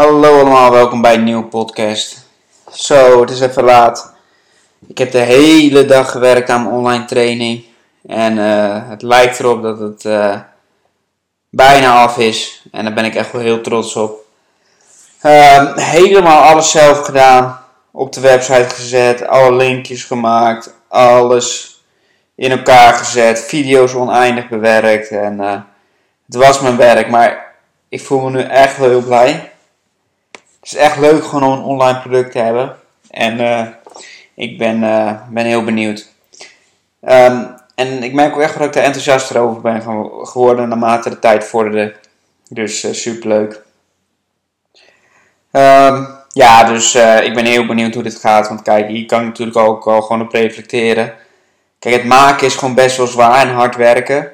Hallo allemaal, welkom bij een nieuwe podcast. Zo, het is even laat. Ik heb de hele dag gewerkt aan mijn online training. En eh, het lijkt erop dat het eh, bijna af is. En daar ben ik echt wel heel trots op. Ehm, helemaal alles zelf gedaan. Op de website gezet, alle linkjes gemaakt, alles in elkaar gezet, video's oneindig bewerkt. En eh, het was mijn werk, maar ik voel me nu echt wel heel blij. Is echt leuk gewoon om een online product te hebben. En uh, ik ben, uh, ben heel benieuwd. Um, en ik merk ook echt dat ik er enthousiast over ben geworden naarmate de tijd vorderde. Dus uh, superleuk. Um, ja, dus ik ben heel benieuwd hoe dit gaat. Want kijk, hier kan ik natuurlijk ook al gewoon op reflecteren. Kijk, het maken is gewoon best wel zwaar en hard werken.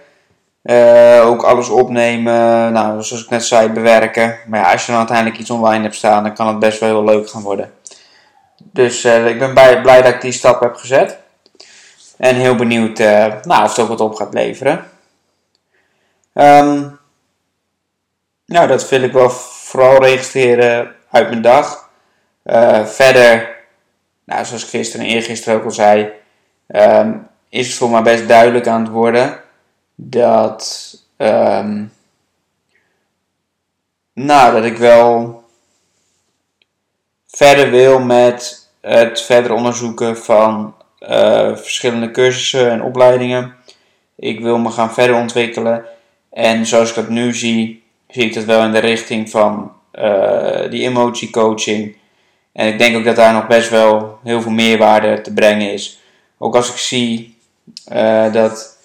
Uh, ook alles opnemen, nou, zoals ik net zei, bewerken. Maar ja, als je dan uiteindelijk iets online hebt staan, dan kan het best wel heel leuk gaan worden. Dus uh, ik ben blij, dat ik die stap heb gezet. En heel benieuwd uh, nou, of het ook wat op gaat leveren. Um, nou, dat wil ik wel vooral registreren uit mijn dag. verder, nou, zoals ik gisteren en eergisteren ook al zei, um, is het voor mij best duidelijk aan het worden dat, um, nou, dat ik wel verder wil met het verder onderzoeken van uh, verschillende cursussen en opleidingen. Ik wil me gaan verder ontwikkelen. En zoals ik dat nu zie, zie ik dat wel in de richting van uh, die emotie coaching. En ik denk ook dat daar nog best wel heel veel meerwaarde te brengen is. Ook als ik zie uh, dat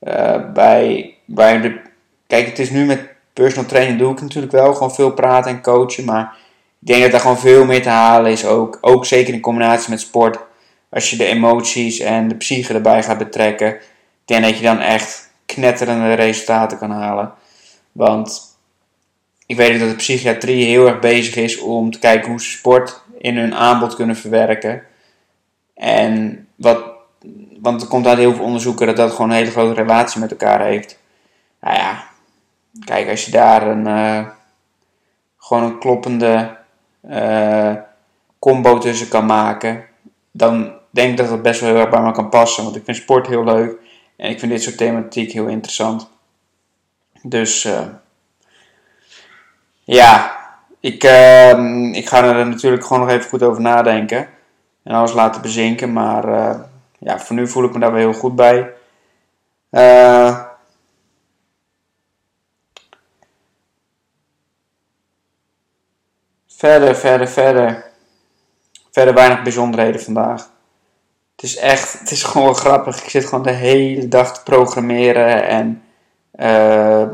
uh, bij, bij de, kijk, het is nu met personal training doe ik natuurlijk wel gewoon veel praten en coachen. Maar ik denk dat er gewoon veel meer te halen is. Ook, ook zeker in combinatie met sport. Als je de emoties en de psyche erbij gaat betrekken. Ik dat je dan echt knetterende resultaten kan halen. Want ik weet dat de psychiatrie heel erg bezig is om te kijken hoe ze sport in hun aanbod kunnen verwerken. En wat want er komt uit heel veel onderzoeken dat dat gewoon een hele grote relatie met elkaar heeft. Nou ja, kijk, als je daar een, uh, gewoon een kloppende uh, combo tussen kan maken, dan denk ik dat dat best wel heel erg bij me kan passen. Want ik vind sport heel leuk en ik vind dit soort thematiek heel interessant. Dus uh, ja, ik, ik ga er natuurlijk gewoon nog even goed over nadenken en alles laten bezinken. Maar ja, voor nu voel ik me daar wel heel goed bij. Uh, verder, verder, verder. Verder weinig bijzonderheden vandaag. Het is echt, het is gewoon grappig. Ik zit gewoon de hele dag te programmeren en uh,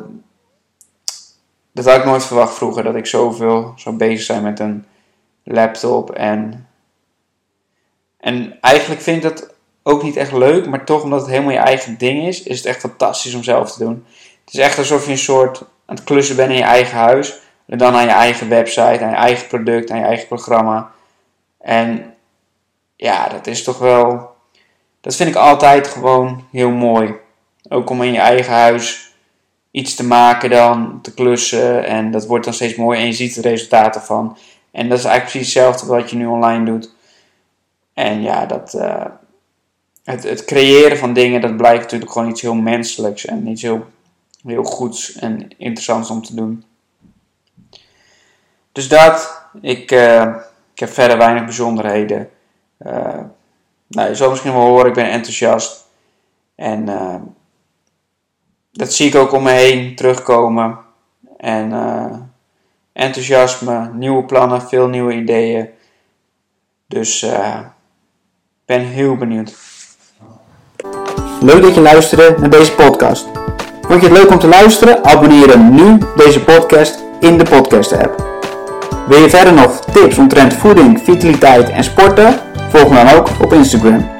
dat had ik nooit verwacht vroeger, dat ik zoveel zou bezig zijn met een laptop en en eigenlijk vind ik dat ook niet echt leuk, maar toch omdat het helemaal je eigen ding is, is het echt fantastisch om zelf te doen. Het is echt alsof je een soort aan het klussen bent in je eigen huis. En dan aan je eigen website, aan je eigen product, aan je eigen programma. En ja, dat is toch wel. Dat vind ik altijd gewoon heel mooi. Ook om in je eigen huis iets te maken dan, te klussen. En dat wordt dan steeds mooier en je ziet de resultaten van. En dat is eigenlijk precies hetzelfde wat je nu online doet. En ja, dat, uh, het, het creëren van dingen, dat blijkt natuurlijk gewoon iets heel menselijks en iets heel, heel goeds en interessants om te doen. Dus dat, ik, uh, ik heb verder weinig bijzonderheden. Uh, nou, je zal misschien wel horen, ik ben enthousiast. En uh, dat zie ik ook om me heen terugkomen. En enthousiasme, nieuwe plannen, veel nieuwe ideeën. Dus ik ben heel benieuwd. Leuk dat je luisterde naar deze podcast. Vond je het leuk om te luisteren? Abonneer dan nu deze podcast in de podcast app. Wil je verder nog tips omtrent voeding, vitaliteit en sporten? Volg me dan ook op Instagram.